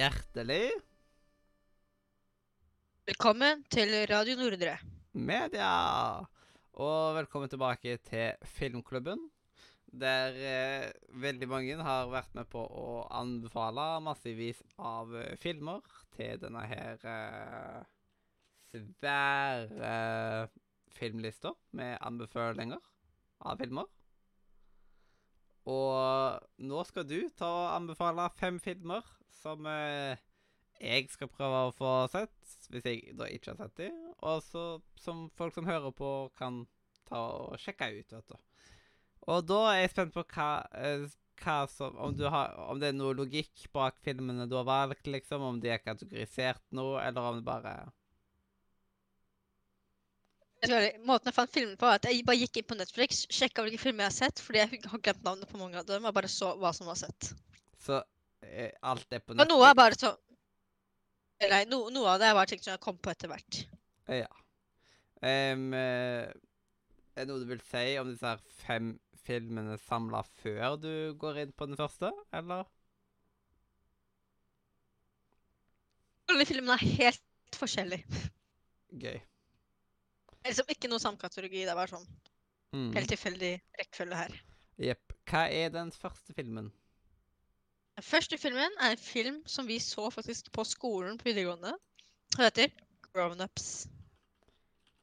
Hjertelig Velkommen til Radio Nordre. media! Og velkommen tilbake til Filmklubben. Der eh, veldig mange har vært med på å anbefale massevis av eh, filmer til denne her eh, svære filmlista med anbefalinger av filmer. Og nå skal du ta og anbefale fem filmer som eh, jeg skal prøve å få sett, hvis jeg da ikke har sett dem, og så som folk som hører på, kan ta og sjekke ut, vet du. Og da er jeg spent på hva, eh, hva som om, har, om det er noe logikk bak filmene du har valgt, liksom, om de er kategorisert nå, eller om det bare Måten jeg fant filmen på, var at jeg bare gikk inn på Netflix, sjekka hvilke filmer jeg har sett, fordi jeg har glemt navnet på mange av dem, og bare så hva som var sett. Så eh, alt er på Og noe er bare sånn Nei, no, noe av det er bare ting som jeg kom på etter hvert. Ja. Eh, er det noe du vil si om disse her fem filmene samla før du går inn på den første, eller? Alle filmene er helt forskjellige. Gøy. Det liksom ikke noe samkategori. Det er bare sånn Mm. helt tilfeldig rekkefølge her. Jepp. Hva er den første filmen? Den første filmen er en film som vi så faktisk på skolen på videregående. Den heter Grown Ups.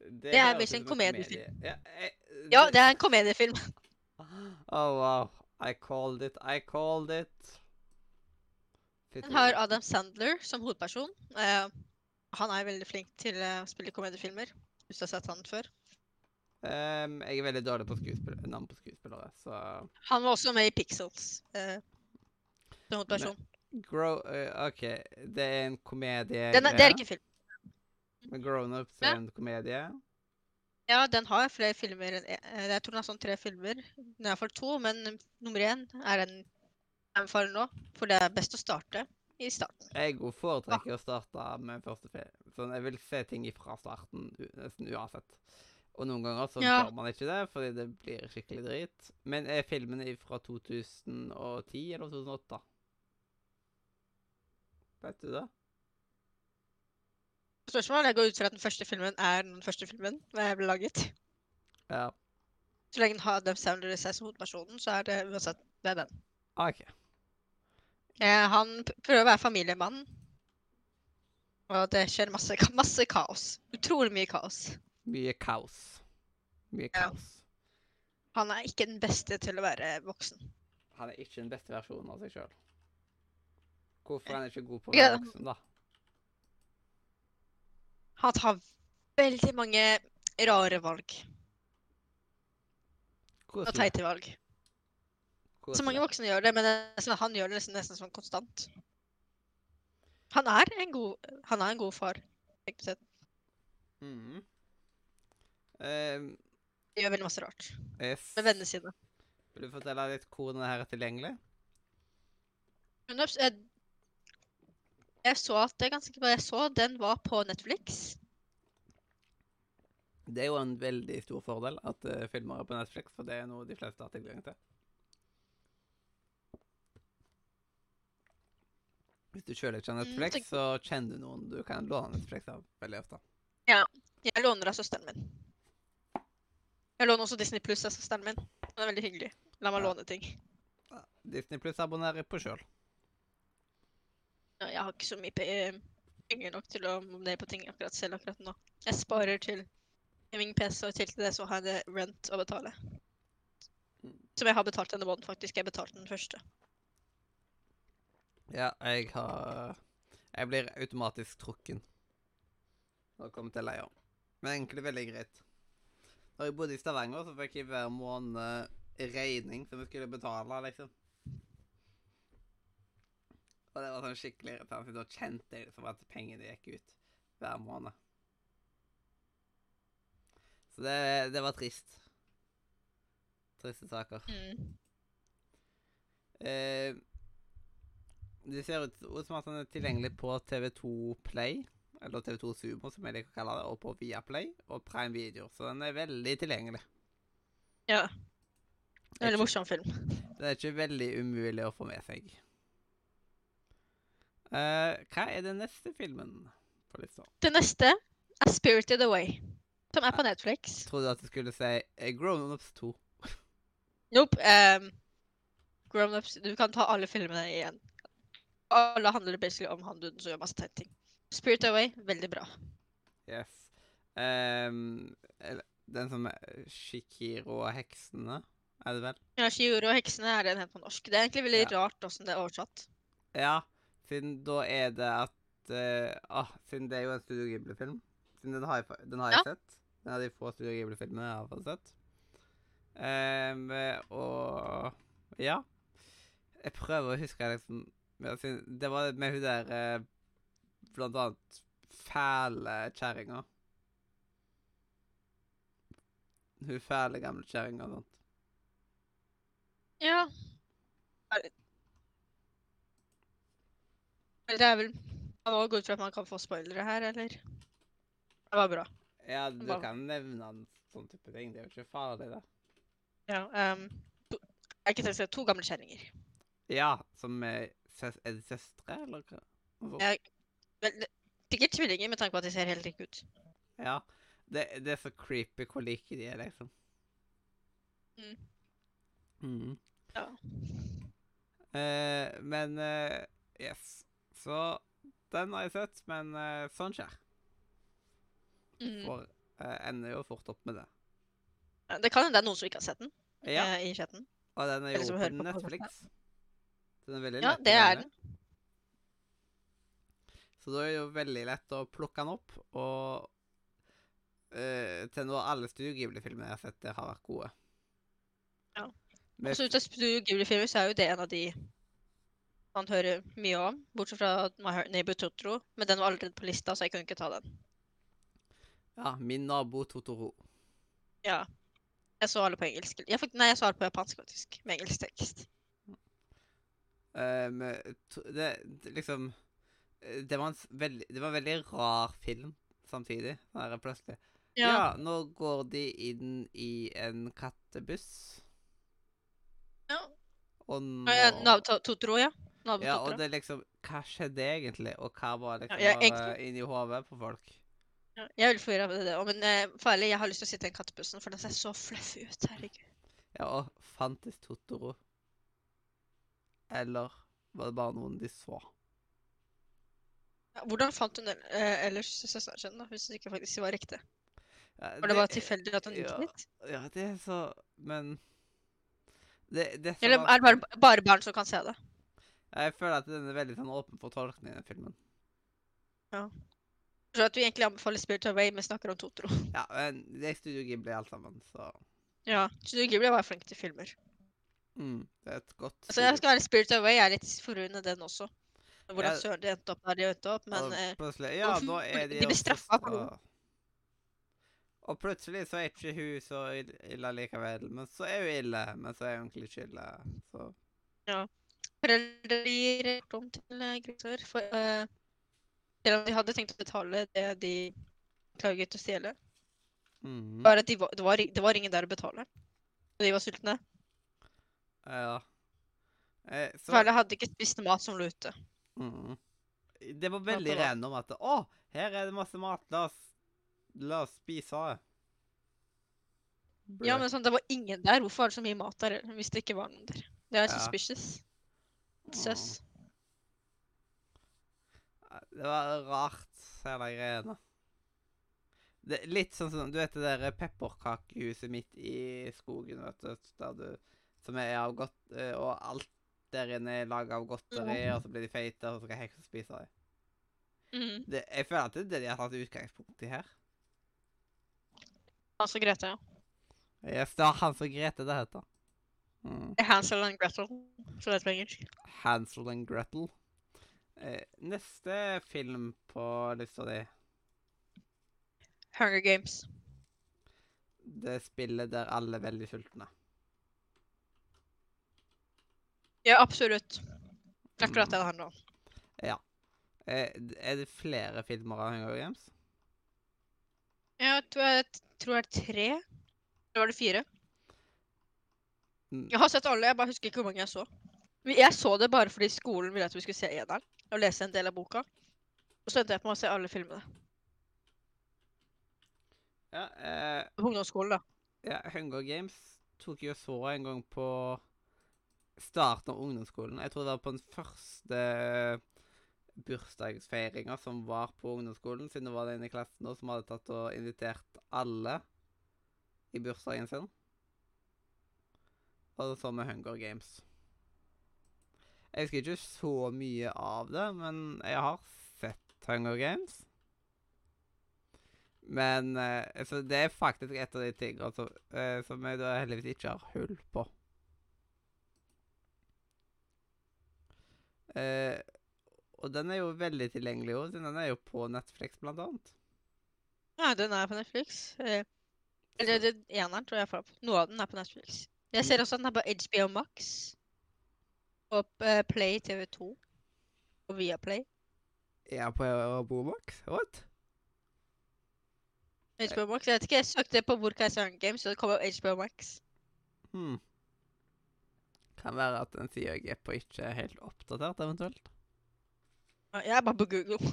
Det er visst en komediefilm. komedie. Ja, jeg, Ja, det er en komediefilm. Oh, wow. I called it. I called it. Fytti Den har. Adam Sandler som hovedperson. Uh, han er veldig flink til eh, å spille komediefilmer. Hvis du har sett han før. Um, jeg er veldig dårlig på navn på skuespillere, så Han var også med i Pixels Uh, som hovedperson. Grow... Uh, OK, det er en komedie Den er, det er ikke film. Men Grown Ups er Ja. en komedie. Ja, den har flere filmer eh, Jeg tror den har sånn tre filmer. Den er iallfall to, men nummer én er den jeg anbefaler nå. For det er best å starte i starten. Jeg foretrekker ja. å starte med første film. Sånn, jeg vil se ting fra starten nesten uansett. Og noen ganger så Ja. bør man ikke det, fordi det blir skikkelig drit. Men er filmene fra 2010 eller 2008? Vet du det? Spørsmål? jeg går ut fra at den første filmen er den første filmen jeg ble laget. Ja. Så lenge den har Adam Sounder i seg som hovedpersonen, så er det uansett det er den. OK. Eh, han prøver å være familiemann. Og det skjer masse, masse kaos. Utrolig mye kaos. Mye kaos. Mye Ja. kaos. Han er ikke den beste til å være voksen. Han er ikke den beste versjonen av seg sjøl. Hvorfor er han ikke god på å Ja. være voksen, da? Han tar veldig mange rare valg. Og teite valg. Så mange voksne gjør det, men det at han gjør det nesten, nesten sånn konstant. Han er en god, han er en god far. egentlig sett. Mm. Han gjør veldig masse rart yes. med vennene sine. Vil du fortelle litt hvor denne her er tilgjengelig? Jeg, jeg så at det er ganske bra. Jeg så den var på Netflix. Det er jo en veldig stor fordel at uh, filmer er på Netflix, for det er noe de fleste har tilgang til. Hvis du har Mm, Netflix, tenk- så kjenner du noen du kan låne Netflix av veldig ofte. Ja. Jeg låner av søsteren min. Jeg låner også Disney Pluss av søsteren min. Det er veldig hyggelig. La meg Ja. låne ting. Disney Pluss abonnerer på sjøl. Jeg har ikke så mye penger nok til å abonnere på ting akkurat selv akkurat nå. Jeg sparer til gaming-PC, og til det så har jeg rent å betale. Mm. Som jeg har betalt denne måneden, faktisk. Jeg betalte den første. Ja, jeg har Jeg blir automatisk trukken når jeg kommer til leia. Men egentlig veldig greit. Da jeg bodde i Stavanger, så fikk jeg hver måned regning som jeg skulle betale, liksom. Og det var sånn skikkelig irriterende, for da kjente jeg liksom at pengene gikk ut hver måned. Så det, det var trist. Triste saker. Mm. Eh, det ser ut, som at den er tilgjengelig på TV2 Play, eller TV2 Sumo, som jeg liker å kalle det, og på Viaplay og Prime Video, så den er veldig tilgjengelig. Ja. Er Veldig morsom film. Det er ikke veldig umulig å få med seg. Uh, hva er den neste filmen på lista? Den neste er Spirited Away, som er på Netflix. Jeg Trodde at du skulle si eh, Grown Ups 2? Nope. Um, Grown Ups Du kan ta alle filmene igjen. Alle handler basically om han duden som gjør masse teite ting. Spirit Away, veldig bra. Yes. Um, den som er Shikiro og heksene, er det vel? Ja, Shikiro og heksene er den helt på norsk. Det er egentlig veldig Ja. rart åssen det er oversatt. Ja, siden da er det at uh, ah, Siden det er jo en Studio Ghibli-film. Siden den har jeg, den har jeg sett. Den er de få Studio Ghibli-filmene jeg har fått sett. Um, og ja. Jeg prøver å huske liksom ja, Det var med hun der eh, Blant annet fæle kjerringa. Hun fæle gamle kjerringa og sånt. Ja. Det er vel Man må gå ut fra at man kan få spoilere her, eller? Det var bra. Ja, du Hva? kan nevne en sånn type ting. Det er jo ikke farlig, det. Ja, um, to, jeg kan si to gamle kjerringer. Ja, som er, er det søstre, eller hva? Ja, det- Sikkert tvillinger, med tanke på at de ser helt like ut. Ja. Det, det er så creepy hvor like de er, liksom. Mm. Mhm. Ja. Uh, men uh, Yes. Så den har jeg sett, men uh, sånn skjer. Mm. For uh, ender jo fort opp med det. Det kan hende det er noen som ikke har sett den Ja, i chatten. og den er jo som på Netflix. på Netflix. Den er veldig Ja, lett det er den. Så da er det jo veldig lett å plukke den opp, og uh, til nå alle Studio Ghibli-filmene jeg har sett, det har vært gode. Ja. Med Så ut av Studio Ghibli-filmer så er jo det en av de man hører mye om, bortsett fra My Neighbor Totoro. Men den var allerede på lista, så jeg kunne ikke ta den. Ja, min nabo Totoro. Ja. Jeg så alle på engelsk. Jeg fikk, nei, jeg så alle på japansk, faktisk. Med engelsk tekst. Eh, med to, det, liksom eh, det var, veldig, det var en veldig rar film samtidig. Der plutselig ja. nå går de inn i en kattebuss, Ja. og nå Ja, ja, Nav- To- Totoro, ja. Nav Ja, og det er liksom Hva skjedde egentlig? Og hva var liksom Ja, jeg- egentlig... inni hodet på folk? Ja, jeg veldig forvirra av det òg, men eh, farlig, jeg har lyst til å sitte i den kattebussen, for den ser så fluffy ut. Herregud. Ja, og fantes Totoro? Eller var det bare noen de så? Ja, hvordan fant hun eh, ellers søsteren sin, da, hvis det ikke faktisk var riktig? Ja, Var det bare tilfeldig at hun gikk ja, dit? Ja, det er så Men det, det er Eller er det bare, bare barn som kan se det? Jeg føler at den er veldig sånn åpen for tolkning, den filmen. Ja. Så at vi egentlig anbefaler Spirit Away, men snakker om Totoro. Ja, men det er Studio Ghibli alt sammen, så Ja, Studio Ghibli var flink til filmer. Mm, Det er et godt Altså, jeg skal være Spirit Away er litt forundret den også. Hvordan Ja. søren de endte opp der de endte opp, men og eh, plutselig Ja, nå er de de blir straffa for noe. Og plutselig så er ikke hun så ille likevel. Men så er hun ille, men så er hun egentlig ikke ille. Så foreldre gir om til grusår. For uh, selv om de hadde tenkt å betale det de klaget å stjele, mm. bare at de var, det, var, det var ingen der å betale. Og de var sultne. Ja. Eh, så For alle hadde ikke spist noe mat som lå ute. Mm. Det var veldig det om random at Å, her er det masse mat. La oss, la oss spise det. Ja, men sånn, det var ingen der. Hvorfor var det så mye mat der hvis det ikke var noen der? Det er Ja. suspicious. Søs. Det var rart, hele greiene. Det, litt sånn som Du vet det der pepperkakehuset midt i skogen, vet du, der du Som er av godt eh, Og alt der inne er laga av godteri, og så blir de feite, og så skal heksa spise dem. Mm. Det, jeg føler at det er det de har tatt utgangspunkt i her. Hans og Grete, ja. Yes, det var Hans og Grete det heter. Mm. Hansel and Gretel, som det er på engelsk. Hansel and Gretel. Eh, neste film på lista di, Hunger Games. det spillet der alle er veldig sultne. Ja, absolutt. Akkurat det det handler om. Ja. er det flere filmer av Hunger Games? Jeg tror jeg tror det er tre. Eller var det fire? Mm. Jeg har sett alle, jeg bare husker ikke hvor mange jeg så. Jeg så det bare fordi skolen ville at vi skulle se eneren. og lese en del av boka. Og så endte jeg på å se alle filmene. Ja, eh, ungdomsskolen, da. ja, Hunger Games tok og så en gang på starten av ungdomsskolen. Jeg tror det var på den første bursdagsfeiringa som var på ungdomsskolen, siden det var den i klassen nå som hadde tatt og invitert alle i bursdagen sin. Og så med Hunger Games. Jeg husker ikke så mye av det, men jeg har sett Hunger Games. Men eh, det er faktisk et av de tingene altså, som jeg da heldigvis ikke har hull på. Eh, og den er jo veldig tilgjengelig, òg, siden den er jo på Netflix, blant annet. Ja, den er på Netflix. Eh, Eller det, eneren tror jeg. Noe av den er på Netflix. Jeg ser også at den er på HBO Max. Og uh, Play TV2. Og Viaplay. Ja, på på Bomax? What? HBO Max, Jeg vet ikke, jeg søkte på hvor kan jeg Games, så det kommer HBO Max. Hmm. Kan være at den sida jeg er på, ikke er helt oppdatert, eventuelt. Jeg er bare på Google.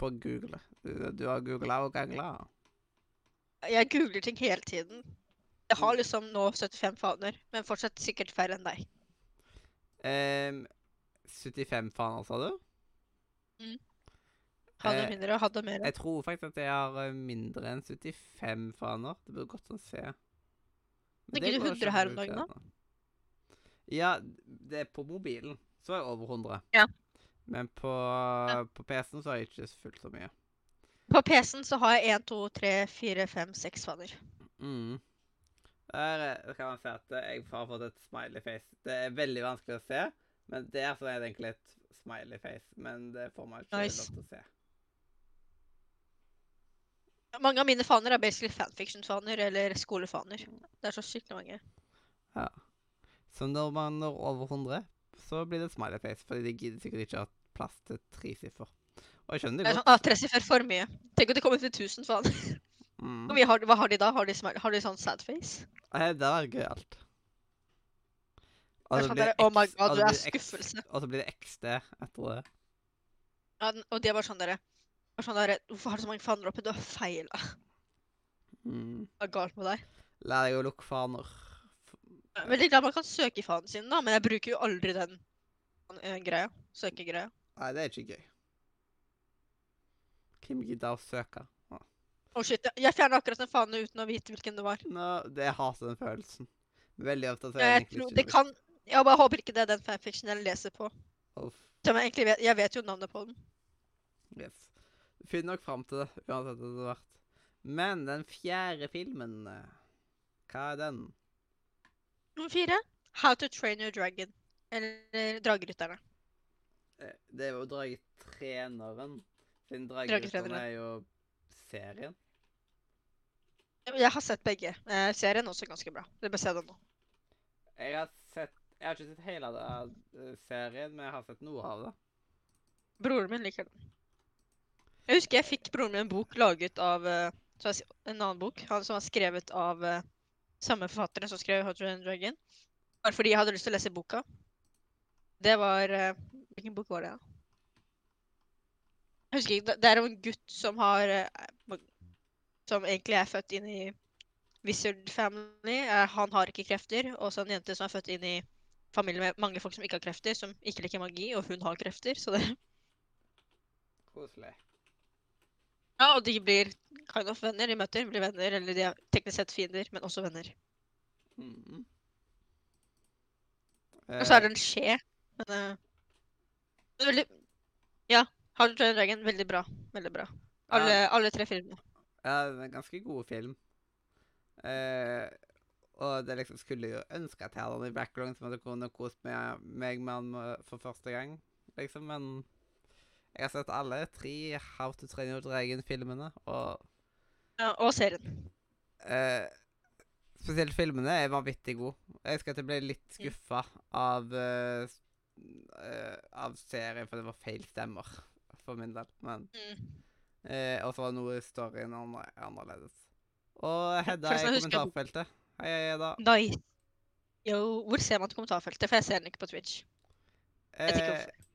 På Google. Du, du har googla og gangla. Jeg googler ting hele tiden. Jeg har liksom nå 75 faner, men fortsatt sikkert færre enn deg. Um, 75 faner, sa du? Hadde Eh, mindre og hadde mer. Jeg tror faktisk at jeg har eh, mindre enn 75 faner. Det burde godt å se. Men Tenker det du 100 her om dagen, da? Ja, det er på mobilen. Så er jeg over 100. Ja. Men på, på PC-en så har jeg ikke fullt så mye. På PC-en så har jeg 1, 2, 3, 4, 5, 6 faner. Mm. Der kan man se at jeg har fått et smiley face. Det er veldig vanskelig å se, men der så er det egentlig et smiley face. Men det får man ikke Nice. lov til å se. Mange av mine faner er basically fanfiction-faner eller skolefaner. Det er så skikkelig mange. Så når man når over 100, så blir det smiley face, fordi de gidder sikkert ikke ha plass til tresiffer. Og jeg skjønner Det det godt. Ja, ah, Tresiffer for mye. Tenk om de kommer til 1000 faen. Mm. Har, hva har de da? Har de, smile, har de sånn sad face? Eh, Det er gøyalt. Det er sånn der, oh my god, du er skuffelse. Og så blir det XD etter det. Ja, og de er bare sånn derre sånn der, Hvorfor har du så mange faner oppe? Du har feila. Mm. Hva er galt med deg? Lær deg å lukke faner. Jeg veldig glad man kan søke i fanen sin, da, men jeg bruker jo aldri den eh, greia. Søkegreia. Nei, det er ikke gøy. Hvem gidder å søke? Å, oh, shit, jeg- jeg fjerna akkurat den fanen uten å vite hvilken det var. Nå, det jeg hater den følelsen. Veldig ofte at Jeg, egentlig tror, det kan, jeg bare håper ikke det er den fanfiction jeg leser på. Uff, Som jeg, egentlig vet, jeg vet jo navnet på den. Yes. Finn nok fram til det, uansett hva det har vært. Men den fjerde filmen eh, Hva er den? Nummer fire. How to train your dragon. Eller Dragerytterne. Eh, Det er jo Dragetreneren. Siden. Dragerytterne er jo serien. Jeg har sett begge. Eh, serien er også ganske bra. Du bør se den nå. Jeg har sett Jeg har ikke sett hele av eh, serien, men jeg har sett noe av det. Broren min liker den. Jeg husker jeg fikk broren min en bok laget av eh, En annen bok han, som var skrevet av samme forfatteren som skrev 'Hotter and Dragon. Bare fordi jeg hadde lyst til å lese boka. Det var uh, Hvilken bok var det, da? Jeg husker ikke. Det- er om en gutt som har uh, Som egentlig er født inn i Wizard Family. Uh, Han har ikke krefter. Og så en jente som er født inn i familie med mange folk som ikke har krefter, som ikke liker magi, og hun har krefter. Så det Koselig. Ja, og de blir kind of venner. De møter, blir venner, eller de er teknisk sett fiender, men også venner. Mhm. Og så er Eh, det en skje. Men uh, det er veldig Ja. How to Train Dragon, veldig bra. Veldig bra. Alle, ja, alle tre filmene. ja, det er en ganske god film. Eh, og det liksom skulle jo ønske at jeg hadde han i background, som hadde kunnet kost meg, med eh, for første gang, liksom, men jeg har sett alle tre How to Train Your Dragon-filmene, og Ja, og serien. eh, spesielt filmene er vanvittig gode. Jeg husker at jeg ble litt skuffa av uh, eh, av serien, for det var feil stemmer for min del, men Mm. Eh, og så var noe i storyen annerledes. Og Hedda i jeg jeg kommentarfeltet. Hei, hei, Hedda. Nei. Jo, hvor ser man til kommentarfeltet? For jeg ser den ikke på Twitch. vet ikke hvorfor.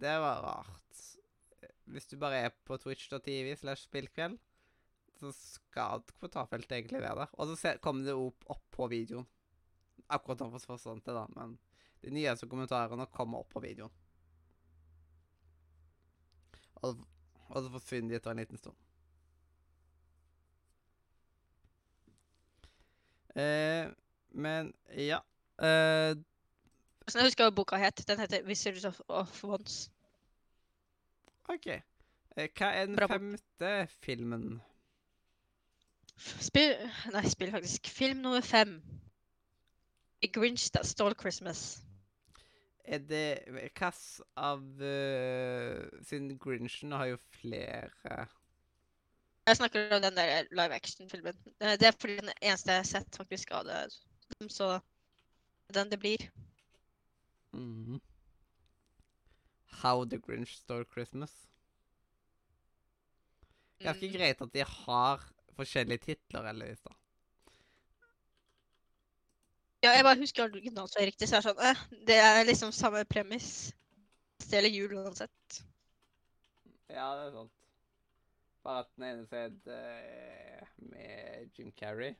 Det var rart. Hvis du bare er på twitch.tv slash spillkveld, så skal kommentarfeltet egentlig være der. Og så kommer det opp, opp på videoen. Akkurat nå forsvant det, da, men de nyeste kommentarene kommer opp på videoen. Og, og så forsvinner de etter en liten stund. Eh, men ja eh, jeg husker hva boka het. Den heter 'Wizards of, of Once'. OK. Eh, hva er den Bra femte filmen? Spill Nei, spill faktisk. Film nummer fem. A Grinch That Stole Christmas. Er det Hvilken av uh, Siden Grinchen har jo flere Jeg snakker om den der live action-filmen. Eh, Det er fordi den eneste jeg har sett faktisk av det. Så den det blir. Mhm. How the Grinch Stole Christmas. Ganske Mm. greit at de har forskjellige titler, heldigvis, da. Ja, jeg bare husker originalen så riktig, så er sånn eh, Det er liksom samme premiss. Stjeler jul uansett. Ja, det er sant. Bare at den ene siden eh, med Jim Carrey.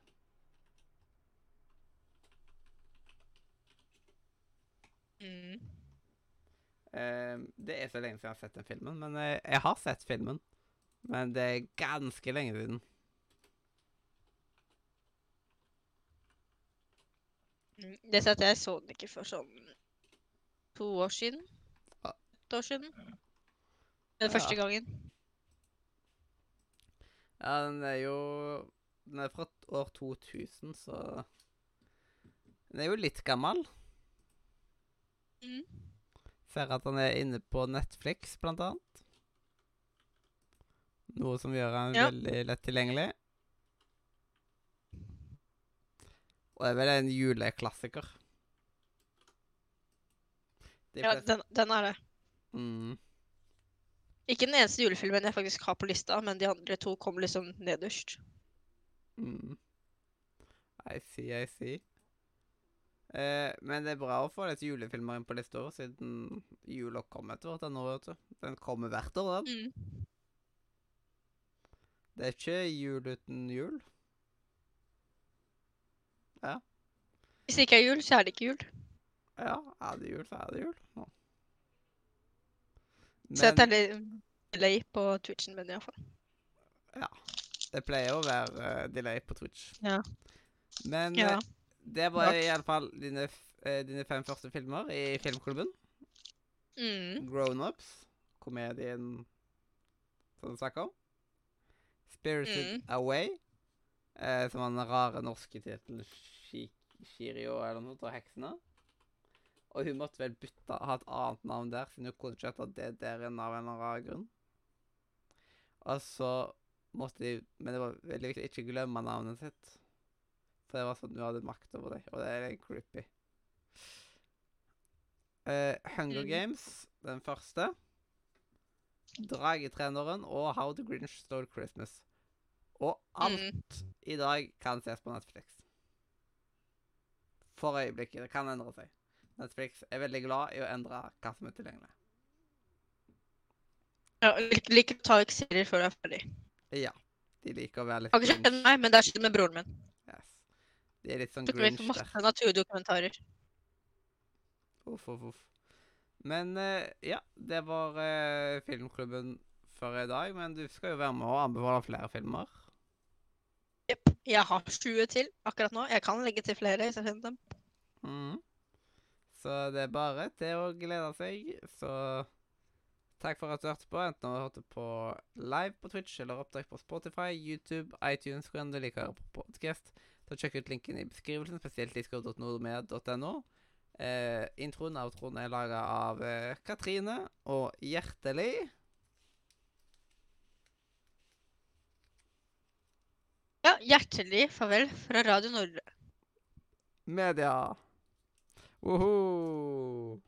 Mm. Uh, det er så lenge siden jeg har sett den filmen, men uh, jeg har sett filmen. Men det er ganske lenge siden. Mm. Det er at jeg så den ikke for sånn to år siden. Ja. Et år siden. Den Ja. første gangen. Ja, den er jo Den er fra år 2000, så Den er jo litt gammel. Mm. Ser at han er inne på Netflix, blant annet. Noe som gjør han Ja. veldig lett tilgjengelig. Og det er vel en juleklassiker. De Ja, den, den er det. mm, Ikke den eneste julefilmen jeg faktisk har på lista, men de andre to kom liksom nederst. mm. I see, I see. Eh, men det er bra å få litt julefilmer inn på lista, siden jula kom etter hvert denne året. Den kommer hvert år, den. Mm. Det er ikke jul uten jul. Ja. Hvis det ikke er jul, så er det ikke jul. Ja, er det jul, så er det jul. Ja. Så jeg Men er litt delay på Twitchen min iallfall. det pleier å være eh, delay på Twitch. Ja. Men Ja. Det var Nok. i alle fall dine, eh, dine fem første filmer i filmklubben. Mm. Grown-ups, komedien som du snakker om. Spirited Mm. Away, eh, som var den rare norske tittelen Shi- Shirio eller noe, og heksene. Og hun måtte vel bytte, ha et annet navn der, siden hun kunne ikke hete det der inne av en eller annen grunn. Og så måtte de Men det var veldig viktig å ikke glemme navnet sitt. For det var sånn du hadde makt over det, og det er litt creepy. Uh, Hunger Mm. Games, den første. Dragetreneren og How the Grinch Stole Christmas. Og alt Mm. i dag kan ses på Netflix. For øyeblikket. Det kan endre seg. Netflix er veldig glad i å endre hva som er tilgjengelig. Ja, de liker å ta vekk serier før de er ferdig. Ja. De liker å være litt ikke skjedd med meg, men det har skjedd med broren min. Yes. De er litt sånn Tok meg Grinch masse naturdokumentarer. Uff, uff, uff. Men eh, ja, det var eh, filmklubben for i dag. Men du skal jo være med og anbefale flere filmer. Jepp. Jeg har 20 til akkurat nå. Jeg kan legge til flere hvis jeg finner dem. Mm. Så det er bare til å glede seg. Så takk for at du hørte på, enten du hørte på live på Twitch eller opptak på Spotify, YouTube, iTunes, hvor enn du liker å høre på podcast. Så sjekk ut linken i beskrivelsen, spesielt disco.nordmed.no. Eh, introen og outroen er laga av eh, Katrine og Hjertelig. Ja, hjertelig farvel fra Radio Nordre. Media. Woho!